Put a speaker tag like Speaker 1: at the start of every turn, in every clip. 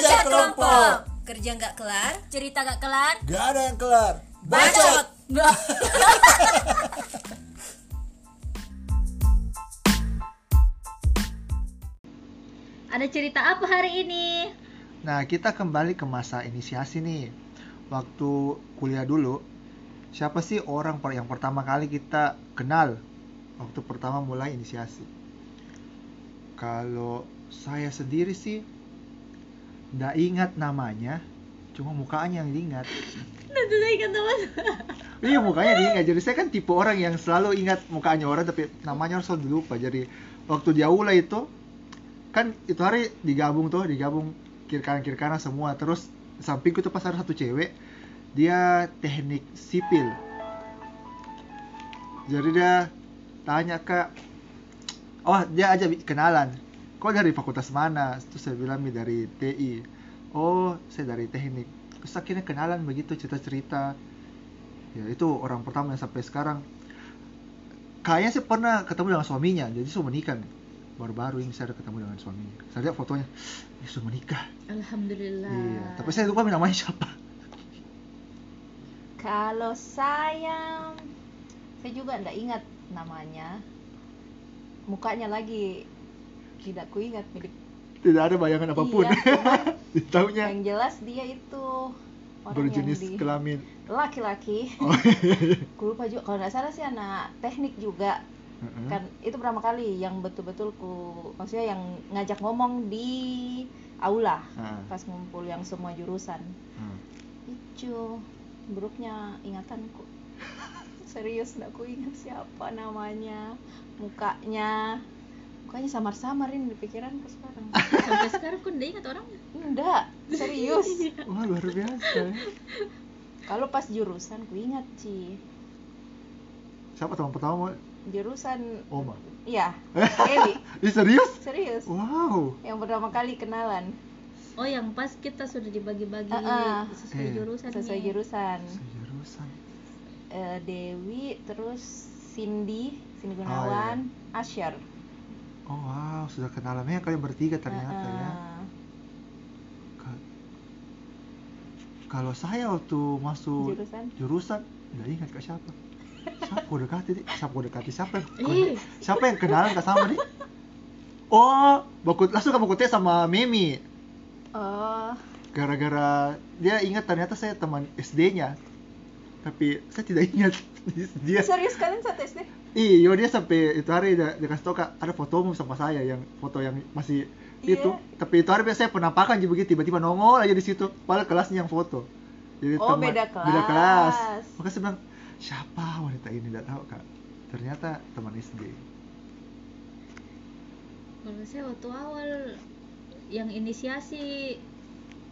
Speaker 1: Kerja kelompok.
Speaker 2: Kerja nggak kelar.
Speaker 1: Cerita gak kelar.
Speaker 3: Gak ada yang kelar.
Speaker 2: Bacot.
Speaker 1: Nggak. Ada cerita apa hari ini?
Speaker 3: Nah, kita kembali ke masa inisiasi nih. Waktu kuliah dulu, siapa sih orang per- yang pertama kali kita kenal waktu pertama mulai inisiasi? Kalau saya sendiri sih nggak ingat namanya, cuma mukanya yang diingat.
Speaker 1: Tentu saya ingat teman.
Speaker 3: Iya mukanya diingat. Jadi saya kan tipe orang yang selalu ingat mukanya orang tapi namanya harus selalu lupa. Jadi waktu di aula itu kan itu hari digabung tuh, digabung kiri kanan kiri kanan semua. Terus sampingku tuh pas ada satu cewek dia teknik sipil. Jadi dia tanya ke oh dia aja kenalan. Kok dari fakultas mana? Terus saya bilang "Mi, dari TI. Oh, saya dari teknik. Terus akhirnya kenalan begitu cerita-cerita ya itu orang pertama yang sampai sekarang kayaknya sih pernah ketemu dengan suaminya jadi sudah menikah nih baru-baru ini saya ada ketemu dengan suaminya saya lihat fotonya ya sudah menikah
Speaker 1: Alhamdulillah.
Speaker 3: iya tapi saya lupa namanya siapa
Speaker 4: Kalau saya, saya juga tidak ingat namanya. Mukanya lagi tidak kuingat milik.
Speaker 3: tidak ada bayangan apa
Speaker 4: pun Iya,
Speaker 3: Tahunya
Speaker 4: Yang jelas dia itu orang
Speaker 3: berjenis
Speaker 4: yang di
Speaker 3: kelamin
Speaker 4: laki-laki.
Speaker 3: oh,
Speaker 4: Ku lupa juga. Kalau nggak salah sih anak teknik juga.
Speaker 3: Heeh.
Speaker 4: Kan itu pertama kali yang betul-betul ku, maksudnya yang ngajak ngomong di aula
Speaker 3: Ah,
Speaker 4: pas ngumpul yang semua jurusan.
Speaker 3: ah.
Speaker 4: Ijo, buruknya ingatanku. Serius nggak ku ingat siapa namanya, mukanya. Mukanya samar-samar ini di pikiranku sekarang.
Speaker 1: Sampai sekarang kok ingat orangnya.
Speaker 4: Enggak, serius.
Speaker 3: wah luar biasa.
Speaker 4: Kalau pas jurusan ku ingat Ci.
Speaker 3: siapa teman pertama
Speaker 4: Jurusan
Speaker 3: Oma
Speaker 4: Iya, Eli.
Speaker 3: Ih, serius
Speaker 4: Serius.
Speaker 3: wow
Speaker 4: Yang pertama kali kenalan
Speaker 1: Oh yang pas kita sudah dibagi-bagi
Speaker 4: Ah, ah.
Speaker 1: sesuai
Speaker 3: Eh.
Speaker 1: jurusan.
Speaker 4: sesuai
Speaker 1: nih.
Speaker 4: jurusan.
Speaker 3: jurusan
Speaker 4: Eh, Dewi, terus Cindy, Cindy
Speaker 3: Oh,
Speaker 4: Gunawan, Asyar.
Speaker 3: Oh wow sudah kenalannya kalian bertiga ternyata
Speaker 4: Ah,
Speaker 3: ya
Speaker 4: ah.
Speaker 3: Ka- Kalau saya waktu masuk
Speaker 4: Jurusan?
Speaker 3: jurusan, nggak ingat ke siapa. Siapa udah dekati, siapa udah dekati siapa yang siapa yang kenalan ke sama nih? Oh, baku langsung baku teh sama Mimi.
Speaker 4: Oh,
Speaker 3: Gara-gara dia ingat ternyata saya teman SD-nya. Tapi saya tidak ingat dia.
Speaker 4: serius kalian satu SD?
Speaker 3: Iya, dia sampai itu hari dia, dia kasih tau kak ada fotomu sama saya yang foto yang masih
Speaker 4: Iya.
Speaker 3: itu. Tapi itu hari biasanya penampakan jadi begitu tiba-tiba nongol aja di situ. Padahal kelasnya yang foto. Jadi
Speaker 4: Oh, beda
Speaker 3: Beda kelas.
Speaker 4: kelas.
Speaker 3: Maka saya bilang siapa wanita ini tidak tahu kak. Ternyata teman SD.
Speaker 1: Kalau saya waktu awal yang inisiasi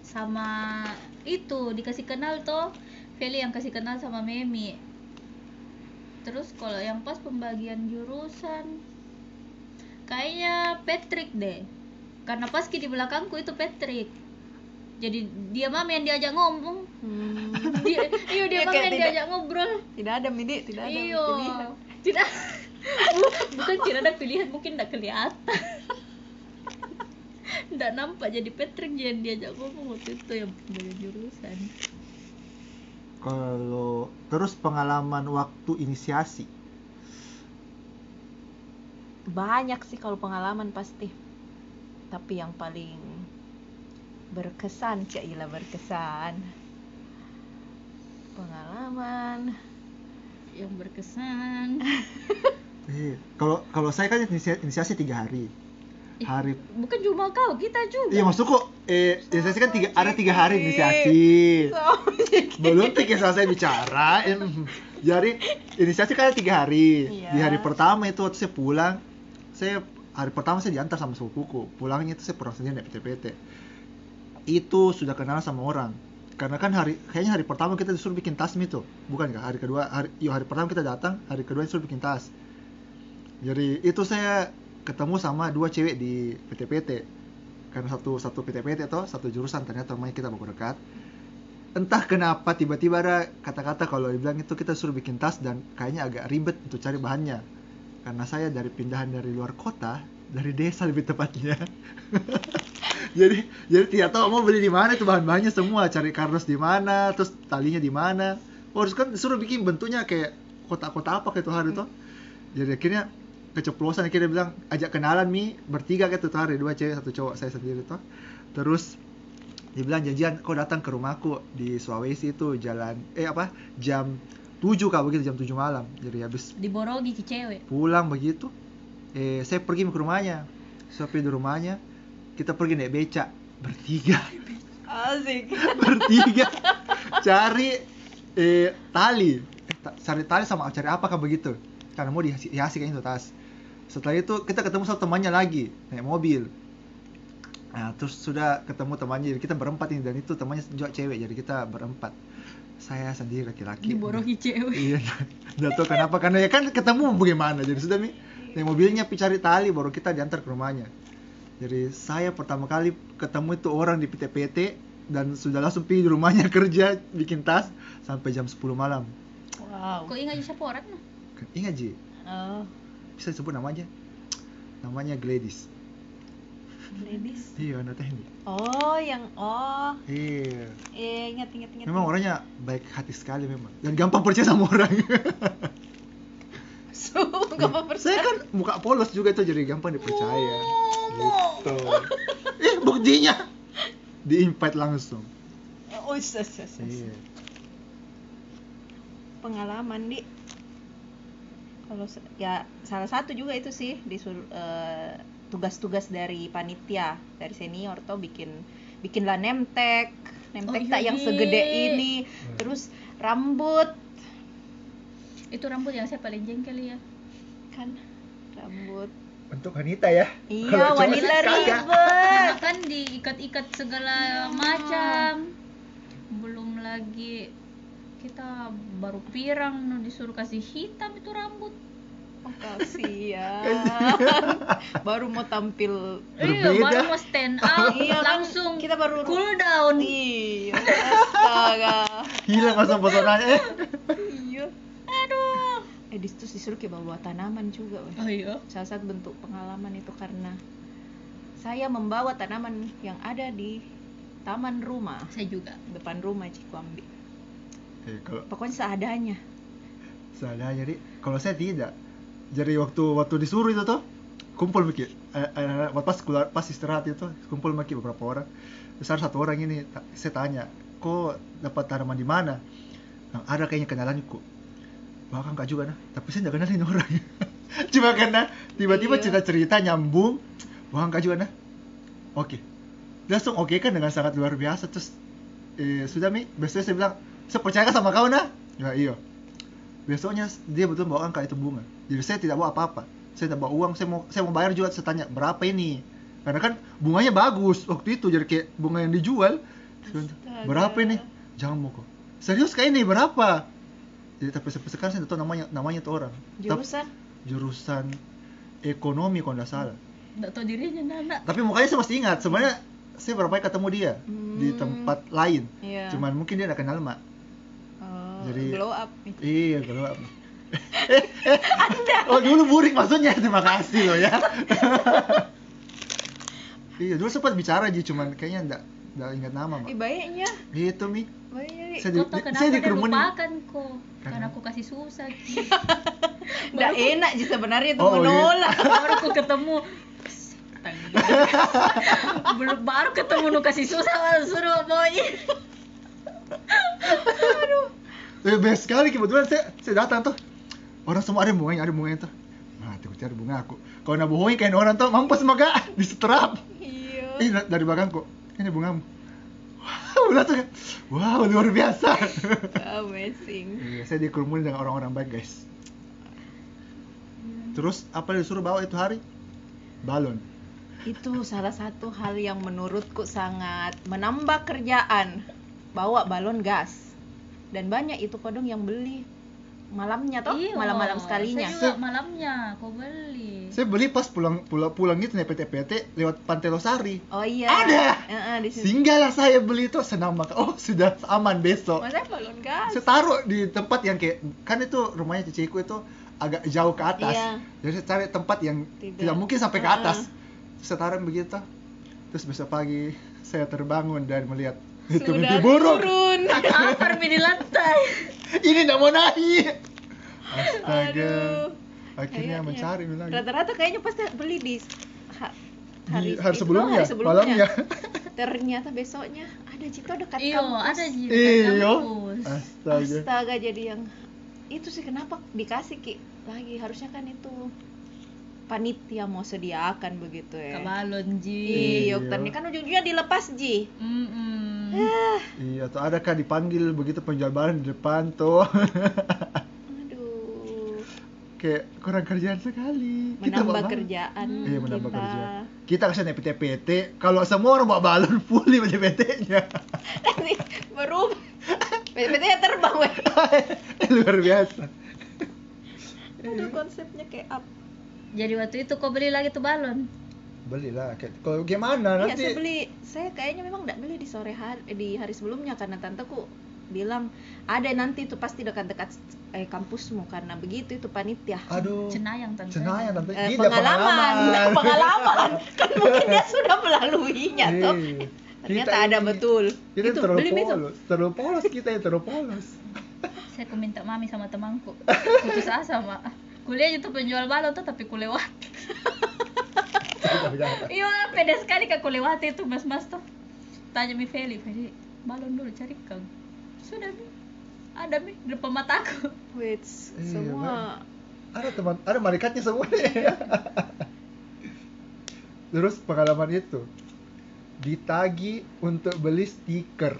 Speaker 1: sama itu dikasih kenal toh Feli yang kasih kenal sama Memi. Terus kalau yang pas pembagian jurusan kayaknya Patrick deh. Karena pas di belakangku itu Patrick. Jadi dia mama yang diajak ngomong.
Speaker 4: Hmm.
Speaker 1: dia, iya dia
Speaker 4: Iya, kayak
Speaker 1: yang diajak ngobrol.
Speaker 4: Tidak ada Midi, tidak ada
Speaker 1: Iyo,
Speaker 4: pilihan.
Speaker 1: tidak. Bu- bukan tidak ada pilihan mungkin tidak kelihatan. Tidak nampak jadi Patrick yang diajak ngomong waktu itu yang pembagian jurusan
Speaker 3: Kalau terus pengalaman waktu inisiasi.
Speaker 4: Banyak sih kalau pengalaman pasti. Tapi yang paling berkesan, Cailah berkesan. Pengalaman.
Speaker 1: yang berkesan
Speaker 3: Eh, kalau kalau saya kan inisiasi, inisiasi tiga hari.
Speaker 1: Eh,
Speaker 3: Hari
Speaker 1: bukan cuma kau kita juga
Speaker 3: Iya maksudku eh inisiasi kan tiga ada tiga hari inisiasi. Belum tiga selesai bicara. em, Jadi inisiasi kan ada tiga hari.
Speaker 4: Iya.
Speaker 3: Di hari pertama itu waktu saya pulang, saya hari pertama saya diantar sama sepupuku. Pulangnya itu saya pulang sendiri naik PT-PT. Itu sudah kenal sama orang. Karena kan hari kayaknya hari pertama kita disuruh bikin tas itu, bukan kah? Hari kedua hari yo hari pertama kita datang, hari kedua disuruh bikin tas. Jadi itu saya ketemu sama dua cewek di PT-PT karena satu satu PT-PT atau satu jurusan ternyata rumahnya kita baku dekat. Entah kenapa tiba-tiba ada kata-kata kalau dibilang itu kita suruh bikin tas dan kayaknya agak ribet untuk cari bahannya. Karena saya dari pindahan dari luar kota dari desa lebih tepatnya. Jadi jadi tidak tahu mau beli di mana itu bahan-bahannya semua. Cari kardus di mana terus talinya di mana. Oh, harus kan suruh bikin bentuknya kayak kotak-kotak apa kayak tuh hari itu. Jadi akhirnya keceplosan akhirnya dia bilang ajak kenalan mi. Bertiga kayak tuh hari dua cewek satu cowok saya sendiri tuh. Terus dia bilang janjian kau datang ke rumahku di Sulawesi itu jalan eh apa jam 7 kah begitu jam 7 malam. Jadi habis
Speaker 1: Diborogi ke cewek.
Speaker 3: pulang begitu eh saya pergi ke rumahnya. Sampai di rumahnya kita pergi naik becak bertiga.
Speaker 4: Asik.
Speaker 3: bertiga. Cari eh tali. Eh, cari tali sama cari apa kah begitu karena mau dihiasi hiasi kayaknya itu tas setelah itu kita ketemu sama temannya lagi naik mobil nah terus sudah ketemu temannya jadi kita berempat ini dan itu temannya juga cewek jadi kita berempat saya sendiri laki-laki
Speaker 1: Diborogi cewek.
Speaker 3: Iya, nggak tahu kenapa karena ya kan ketemu bagaimana jadi sudah mi naik mobilnya pi cari tali baru kita diantar ke rumahnya. Jadi saya pertama kali ketemu itu orang di PT-PT dan sudah langsung pergi di rumahnya kerja bikin tas sampai jam 10 malam.
Speaker 4: Wow.
Speaker 1: Kok ingat siapa orang?
Speaker 3: Ingat Ji,
Speaker 4: Oh,
Speaker 3: bisa disebut namanya? Namanya Gladys.
Speaker 4: ladies.
Speaker 3: Iya, anak teknik.
Speaker 4: Oh, yang oh,
Speaker 3: Iya.
Speaker 4: eh ingat ingat ingat.
Speaker 3: Memang orangnya baik hati sekali memang dan gampang percaya sama orang.
Speaker 4: So, gak apa
Speaker 3: Saya kan muka polos juga itu jadi gampang dipercaya. Gitu. Eh buktinya di invite langsung.
Speaker 4: Oh, yes, yes, yes, yes.
Speaker 3: Iya.
Speaker 4: Pengalaman di kalau ya salah satu juga itu sih disuruh eh, tugas-tugas dari panitia dari senior tuh bikin bikinlah nemtek. Nemtek
Speaker 1: Oh,
Speaker 4: tak
Speaker 1: iya,
Speaker 4: yang
Speaker 1: Di.
Speaker 4: segede ini. Terus rambut.
Speaker 1: Itu rambut yang saya paling jengkel ya.
Speaker 4: kan rambut.
Speaker 3: Untuk wanita ya.
Speaker 4: iya wanita ribet.
Speaker 1: Kan diikat-ikat segala macam. Belum lagi kita baru pirang no, disuruh kasih hitam itu rambut.
Speaker 4: oh, kasihan baru mau tampil
Speaker 1: Iya, baru mau stand up
Speaker 4: Iya, kan,
Speaker 1: langsung
Speaker 4: kita baru-
Speaker 1: cool down.
Speaker 4: iya astaga
Speaker 3: Hilang langsung pesonanya. Eh.
Speaker 4: iya aduh eh di situ disuruh kayak bawa tanaman juga weh.
Speaker 1: Oh iya.
Speaker 4: salah satu bentuk pengalaman itu karena saya membawa tanaman yang ada di taman rumah
Speaker 1: Saya juga.
Speaker 4: depan rumah Cikwambi
Speaker 3: Eh, kalau
Speaker 4: pokoknya seadanya
Speaker 3: saya jadi kalau saya tidak. Jadi waktu waktu disuruh itu tuh kumpul Miki. Eh, eh, pas keluar pas istirahat itu kumpul Miki beberapa orang. Ada satu orang ini saya tanya, "Kok dapat tanaman di mana?" Nah, ada kayaknya kenalanku. Bahkan enggak juga nah, tapi saya enggak kenalin orang. Cuma karena tiba-tiba
Speaker 4: Iya.
Speaker 3: cerita-cerita nyambung, bahkan enggak juga nah. Oke. Langsung oke kan dengan sangat luar biasa terus eh, sudah Mi, besoknya saya bilang, "Saya percaya kan sama kau nah?" Ya iya. Besoknya dia betul bawa angka itu bunga. Jadi saya tidak bawa apa-apa. Saya tidak bawa uang, saya mau saya mau bayar juga saya tanya berapa ini. Karena kan bunganya bagus waktu itu jadi kayak bunga yang dijual.
Speaker 4: Astaga.
Speaker 3: Berapa ini? Jangan mau kok. Serius kayak ini berapa? Jadi tapi sampai sekarang saya tidak tahu namanya namanya tuh orang.
Speaker 4: Jurusan
Speaker 3: jurusan ekonomi kalau nggak salah.
Speaker 1: Nggak tahu dirinya Nana.
Speaker 3: Tapi mukanya saya masih ingat. Sebenarnya saya berapa kali ketemu dia di
Speaker 4: Hmm.
Speaker 3: tempat lain.
Speaker 4: Iya.
Speaker 3: Cuman mungkin dia nggak kenal mak. Jadi-
Speaker 4: glow up nih
Speaker 3: Iya, kalau Oh, dulu burik maksudnya. Terima kasih loh ya. iya, dulu sempat bicara Ji, cuman kayaknya enggak enggak ingat nama,
Speaker 4: Ih,
Speaker 3: Mak.
Speaker 4: baiknya
Speaker 3: Gitu, Mi.
Speaker 4: baiknya nih
Speaker 3: Saya di, saya dikerumunin.
Speaker 1: lupakan kok?
Speaker 3: Karena-
Speaker 1: aku kasih susah.
Speaker 4: Udah enak sih sebenarnya itu
Speaker 3: Oh, iya.
Speaker 4: menolak
Speaker 1: baru aku ketemu belum baru ketemu nu kasih susah suruh bawanya
Speaker 3: Eh, best sekali kebetulan saya saya datang tuh. Orang semua ada bunganya, ada bunganya tuh. Mati aku cari bunga aku. Kalau nak bohongin kayak orang tuh mampus maka diseterap.
Speaker 4: iya
Speaker 3: Eh, da- dari belakang kok. Ini bungamu. Wow, langsung kayak, wow, luar biasa.
Speaker 4: amazing
Speaker 3: Iya, saya dikerumunin dengan orang-orang baik, guys. Terus apa yang disuruh bawa itu hari? Balon.
Speaker 4: itu salah satu hal yang menurutku sangat menambah kerjaan bawa balon gas dan banyak itu kodong yang beli malamnya toh
Speaker 1: Iya,
Speaker 4: malam-malam sekalinya
Speaker 1: saya juga malamnya kau beli
Speaker 3: Saya beli pas pulang pulang pulang gitu naik PT-PT lewat Pantai Losari.
Speaker 4: oh iya
Speaker 3: Ada.
Speaker 4: Heeh, di sini
Speaker 3: Singgahlah saya beli itu senang banget. Oh, sudah aman besok.
Speaker 4: masa balon gas
Speaker 3: Saya taruh di tempat yang kayak kan itu rumahnya ciciku itu agak jauh ke atas.
Speaker 4: Iya.
Speaker 3: Jadi saya cari tempat yang
Speaker 4: Tidak.
Speaker 3: tidak, mungkin sampai ke atas. Saya taruh begitu. terus besok pagi saya terbangun dan melihat itu
Speaker 4: Sudah
Speaker 3: mimpi buruk
Speaker 4: turun.
Speaker 1: Apa di lantai?
Speaker 3: ini nggak mau naik astaga
Speaker 4: Aduh.
Speaker 3: akhirnya
Speaker 4: Kayaknya.
Speaker 3: mencari bilang
Speaker 4: Rata-rata kayaknya pasti beli di ha-
Speaker 3: Di hari sebelumnya,
Speaker 4: hari sebelumnya.
Speaker 3: malamnya.
Speaker 4: Ternyata besoknya ada Cito dekat
Speaker 1: Iyo,
Speaker 4: kampus.
Speaker 1: ada di
Speaker 3: iyo
Speaker 1: dekat kampus.
Speaker 3: astaga
Speaker 4: Astaga jadi yang itu sih kenapa dikasih ki lagi harusnya kan itu panitia mau sediakan begitu ya.
Speaker 1: Kabalon ji.
Speaker 3: Iya.
Speaker 4: Iya, kan ujung-ujungnya dilepas Ji.
Speaker 1: Mm-mm.
Speaker 3: Iya tuh ada kan dipanggil begitu penjual barang di depan tuh
Speaker 4: Aduh,
Speaker 3: kayak kurang kerjaan sekali Kita
Speaker 4: menambah
Speaker 3: balon.
Speaker 4: kerjaan.
Speaker 3: iya menambah
Speaker 4: kita.
Speaker 3: kerja kita ke sana PT-PT kalau semua orang bawa balon full di PT-nya
Speaker 4: Nanti berubah. PT nya terbang weh.
Speaker 3: luar biasa
Speaker 4: Aduh konsepnya kayak apa?
Speaker 1: Jadi waktu itu kau beli lagi tuh balon.
Speaker 3: Belilah kayak kalau gimana
Speaker 4: Iya,
Speaker 3: nanti
Speaker 4: saya beli. Saya kayaknya memang nggak beli di sore hari di hari sebelumnya karena tanteku bilang ada nanti itu pasti dekat-dekat eh, kampusmu karena begitu itu panitia.
Speaker 3: aduh
Speaker 1: Cenayang tante.
Speaker 3: cenayang tante
Speaker 4: Eh,
Speaker 3: Gila,
Speaker 4: pengalaman, pengalaman. kan mungkin dia sudah melaluinya tuh.
Speaker 3: Iya.
Speaker 4: Ternyata
Speaker 3: Kita
Speaker 4: ada
Speaker 3: ini-
Speaker 4: betul.
Speaker 3: kita
Speaker 4: itu
Speaker 3: terlalu
Speaker 4: beli itu.
Speaker 3: polos terlalu polos kita yang terlalu polos
Speaker 1: Saya ku minta mami sama temanku. Putus asa mak. Kuliah itu penjual balon tuh tapi ku lewat. Iya, pede sekali kak ku lewati itu mas-mas tuh. Tanya mi Feli, Feli, balon dulu cari kang. Sudah mi, ada mi di depan mataku.
Speaker 4: Wait,
Speaker 3: Iya,
Speaker 4: semua
Speaker 3: ada teman ada malaikatnya semua nih terus pengalaman itu ditagi untuk beli stiker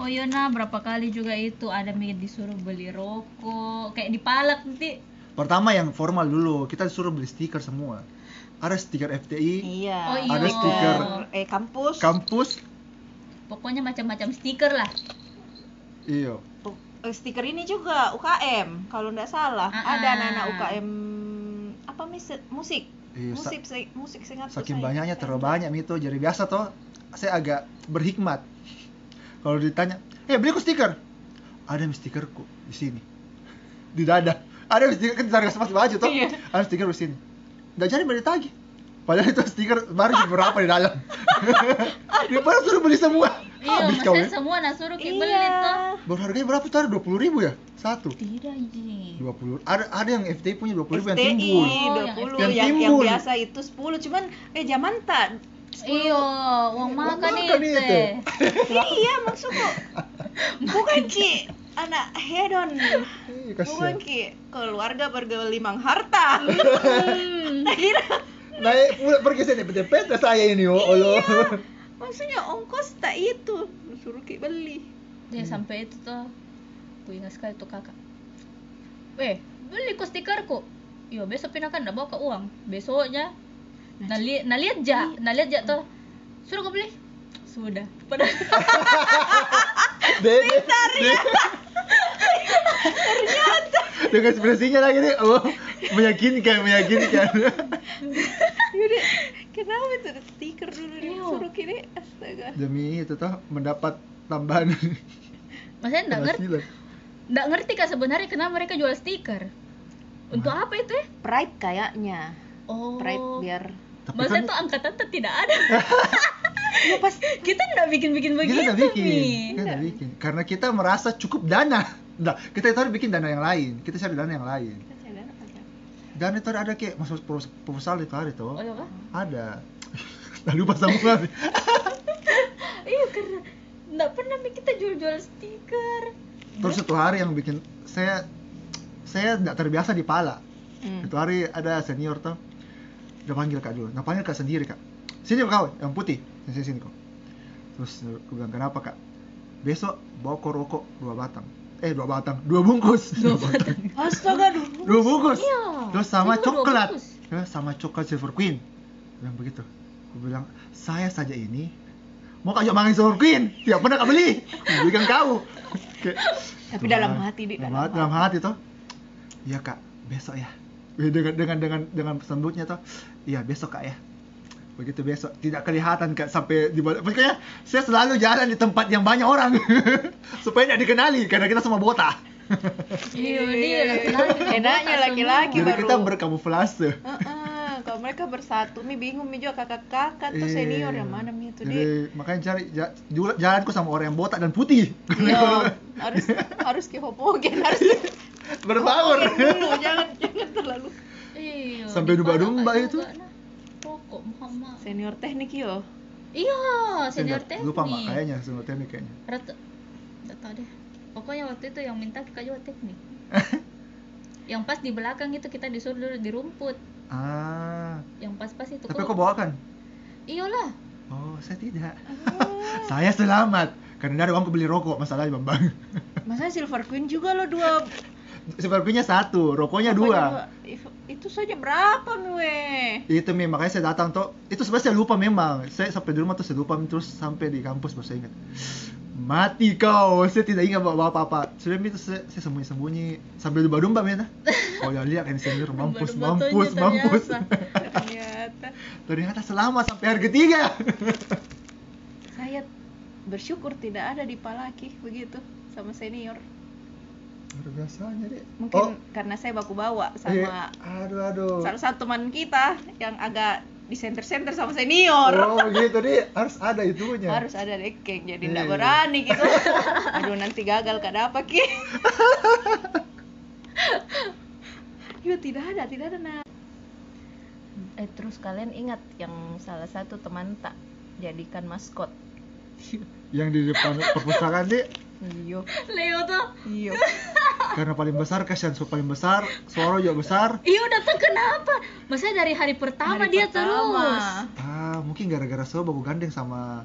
Speaker 1: Oh iya nah, berapa kali juga itu ada mi disuruh beli rokok, kayak dipalak nanti.
Speaker 3: pertama yang formal dulu kita disuruh beli stiker semua ada stiker FTI
Speaker 4: Iya.
Speaker 1: Oh, iya.
Speaker 3: ada stiker
Speaker 4: eh kampus.
Speaker 3: kampus
Speaker 1: Pokoknya macam-macam stiker lah.
Speaker 3: iya
Speaker 4: Oh, eh, stiker ini juga UKM kalau nggak salah
Speaker 1: Ah,
Speaker 4: ada
Speaker 1: ah.
Speaker 4: anak-anak UKM apa musik musik
Speaker 3: Iya, sa-
Speaker 4: musik se- musik seingatku
Speaker 3: saking
Speaker 4: saya.
Speaker 3: banyaknya
Speaker 4: Saya
Speaker 3: terlalu banyak itu jadi biasa toh saya agak berhikmat kalau ditanya eh beli aku stiker ada mi stikerku di sini di dada ada stiker kan cari sepatu baju toh
Speaker 4: Iya.
Speaker 3: ada stiker di sini nggak jadi beli tagi. Padahal itu stiker baru berapa di dalam. Dia baru suruh beli semua.
Speaker 1: Iya,
Speaker 3: habis kau
Speaker 1: maksudnya
Speaker 3: ya.
Speaker 1: semua nah suruh kayak beli
Speaker 4: iya
Speaker 1: tuh.
Speaker 3: baru harganya berapa tuh? Ada dua puluh ribu ya? Satu.
Speaker 1: Tidak ji.
Speaker 3: dua puluh. Ada ada yang FTI punya dua puluh ribu yang timbul.
Speaker 1: Oh, yang
Speaker 4: 20
Speaker 3: FTI.
Speaker 4: yang, yang,
Speaker 3: timbul.
Speaker 4: biasa itu 10 cuman eh zaman tak
Speaker 1: Iyo, uang makan
Speaker 3: makan
Speaker 1: itu.
Speaker 4: iya maksudku bukan ki anak hedon ki keluarga bergelimang harta
Speaker 1: Hmm.
Speaker 4: Nah, kira
Speaker 3: naik pula pergi sini PT saya ini oh Allah
Speaker 4: maksudnya ongkos tak itu suruh ki beli
Speaker 1: Dia sampai itu tuh. Ku ingat sekali tuh kakak. Eh, beli ku stikerku. Iya, besok pindah kan bawa ke uang. Besoknya nah, li nah lihat ja, nah lihat ja tuh. Suruh kau beli. Sudah. Padahal
Speaker 3: Dede, dengan ekspresinya lagi nih oh meyakinkan meyakinkan.
Speaker 4: Yaudah, kenapa itu ada stiker dulu
Speaker 1: Iya.
Speaker 4: disuruh kini astaga.
Speaker 3: Demi itu toh mendapat tambahan.
Speaker 1: Maksudnya enggak ngerti, enggak ngerti kan sebenarnya kenapa mereka jual stiker. Untuk apa itu ya?
Speaker 4: pride kayaknya.
Speaker 1: Oh.
Speaker 4: pride biar
Speaker 3: tapi
Speaker 1: Maksudnya
Speaker 3: kan
Speaker 1: tuh angkatan tuh tidak ada.
Speaker 4: ya pas
Speaker 1: kita enggak bikin-bikin begitu
Speaker 3: kita nggak bikin. Kita nggak bikin. Karena kita merasa cukup dana Nggak, kita itu harus bikin dana yang lain. Kita cari dana yang lain. Dan itu ada kayak masuk proposal itu hari tuh
Speaker 1: Oh iya
Speaker 3: ada. Nggak lupa semua
Speaker 1: Iya karena enggak pernah kita jual-jual stiker.
Speaker 3: terus satu hari yang bikin saya saya nggak terbiasa di pala.
Speaker 4: Hmm.
Speaker 3: itu hari ada senior tuh dia panggil kak dulu. Nah panggil kak sendiri kak. Sini kau yang putih. Sini sini kok terus aku bilang kenapa kak? Besok bawa rokok dua batang eh dua batang. Dua bungkus. Dua batang.
Speaker 4: astaga dulu
Speaker 3: dua bungkus.
Speaker 1: Iya.
Speaker 3: terus sama
Speaker 1: dua
Speaker 3: coklat.
Speaker 1: bungkus.
Speaker 3: Ya, sama coklat silver queen. Bilang begitu. Aku bilang saya saja ini mau kak makan silver queen. Tidak pernah kak beli. Aku belikan kau. Kayak,
Speaker 4: Tapi
Speaker 3: Tuhan,
Speaker 4: dalam hati, Di,
Speaker 3: dalam,
Speaker 4: dalam
Speaker 3: hati, hati. tuh iya kak. Besok ya. Dengan dengan dengan dengan sambutnya tuh iya besok kak ya begitu besok tidak kelihatan kak sampai di balik pokoknya saya selalu jalan di tempat yang banyak orang supaya tidak dikenali karena kita semua botak
Speaker 1: Iya, laki-laki.
Speaker 4: enaknya laki-laki
Speaker 3: jadi
Speaker 4: baru
Speaker 3: kita berkamuflase
Speaker 4: Heeh, kamu mereka bersatu mi bingung mi juga kakak-kakak tuh senior yang mana mi itu
Speaker 3: Jadi
Speaker 4: dia
Speaker 3: makanya cari ja, jula- jalanku sama orang yang botak dan putih.
Speaker 4: Iya, harus harus ke hopogen harus ke
Speaker 3: Berbaur.
Speaker 4: dulu jangan jangan terlalu
Speaker 1: Iya,
Speaker 3: Sampai
Speaker 1: di
Speaker 3: domba-domba itu.
Speaker 1: juga, nah. Rokok Muhammad.
Speaker 4: senior teknik yo
Speaker 1: Iya, senior teknik.
Speaker 3: Lupa mak kayaknya senior teknik kayaknya.
Speaker 1: Rata, nggak tahu deh. Pokoknya waktu itu yang minta kita juga teknik. yang pas di belakang itu kita disuruh dulu di rumput.
Speaker 3: Ah,
Speaker 1: Yang pas-pas itu.
Speaker 3: tapi
Speaker 1: Kok-
Speaker 3: kau bawakan?
Speaker 1: Iyalah.
Speaker 3: Oh, saya tidak.
Speaker 4: Ah.
Speaker 3: saya selamat karena ada uangku beli rokok masalahnya bambang.
Speaker 4: masa silver queen juga lo dua
Speaker 3: Sepertinya satu, rokoknya
Speaker 4: Pokoknya
Speaker 3: dua.
Speaker 4: If- itu saja berapa mi we
Speaker 3: Itu mi makanya saya datang tuh. Itu sebenarnya saya lupa memang. Saya sampai di rumah tuh saya lupa terus sampai di kampus baru saya ingat. Mati kau, saya tidak ingat bawa apa-apa. Sudah itu saya, saya sembunyi-sembunyi sambil domba-domba men. Oh ya lihat ini senior mampus, mampus, mampus.
Speaker 1: ternyata.
Speaker 4: ternyata
Speaker 3: selamat sampai hari ketiga.
Speaker 4: saya bersyukur tidak ada di Palaki begitu sama senior
Speaker 3: Luar biasanya deh.
Speaker 4: mungkin
Speaker 3: Oh,
Speaker 4: karena saya baku bawa
Speaker 3: iya.
Speaker 4: sama
Speaker 3: aduh aduh.
Speaker 4: salah satu teman kita yang agak di center-center sama senior
Speaker 3: Oh gitu deh, harus ada itunya.
Speaker 4: harus ada dekeng jadi tidak
Speaker 3: Iya.
Speaker 4: berani gitu aduh nanti gagal kada apa ki Yo tidak ada tidak ada nah eh terus kalian ingat yang salah satu teman tak jadikan maskot
Speaker 3: Yang di depan perpustakaan deh,
Speaker 4: iyo
Speaker 1: Leo tuh.
Speaker 4: iyo
Speaker 3: karena paling besar kasihan so paling besar, suara juga besar.
Speaker 1: Iya datang kenapa? Masa dari hari pertama
Speaker 4: Hari
Speaker 1: dia
Speaker 4: pertama.
Speaker 1: terus.
Speaker 3: Ah, mungkin gara-gara so baku gandeng sama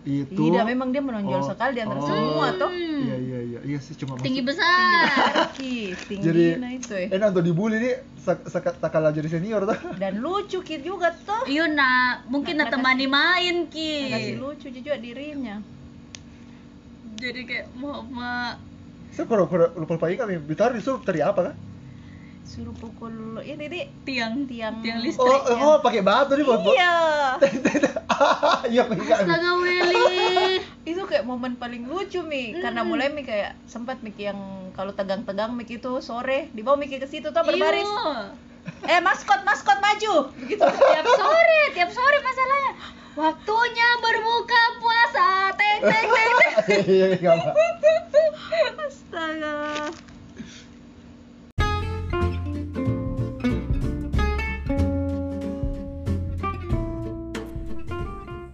Speaker 3: itu.
Speaker 4: tidak memang dia menonjol
Speaker 3: Oh,
Speaker 4: sekali di antara
Speaker 3: oh.
Speaker 4: semua toh
Speaker 1: Hmm.
Speaker 3: Iya iya iya, iya sih cuma
Speaker 1: Tinggi
Speaker 3: maksud-
Speaker 1: besar.
Speaker 4: Ki, tinggi
Speaker 3: Jadi
Speaker 4: nah itu eh.
Speaker 3: enak untuk dibully nih, sak sak kalah jadi senior tuh.
Speaker 4: dan lucu ki juga toh
Speaker 1: Iya nak, mungkin
Speaker 4: Nak-
Speaker 1: temani main
Speaker 4: kasih
Speaker 1: ki.
Speaker 4: lucu juga dirinya
Speaker 1: Jadi kayak mama
Speaker 3: Saya kalau lupa lupa nih, bitar disuruh tadi apa kan?
Speaker 4: suruh pukul ini di
Speaker 1: tiang
Speaker 4: Tiang-
Speaker 1: tiang
Speaker 3: Oh,
Speaker 1: listrik.
Speaker 3: oh pakai batu nih buat buat.
Speaker 4: iya
Speaker 3: Iya.
Speaker 1: Astaga Willy.
Speaker 4: itu kayak momen paling lucu mi karena mulai mi kayak sempat Miki yang kalau tegang-tegang Miki itu sore dibawa Miki ke situ tuh berbaris
Speaker 1: Iya.
Speaker 4: eh maskot maskot maju begitu
Speaker 1: Tiap sore, tiap sore masalahnya. Waktunya berbuka puasa. Teng teng teng.
Speaker 3: Iya, iya, iya, Astaga.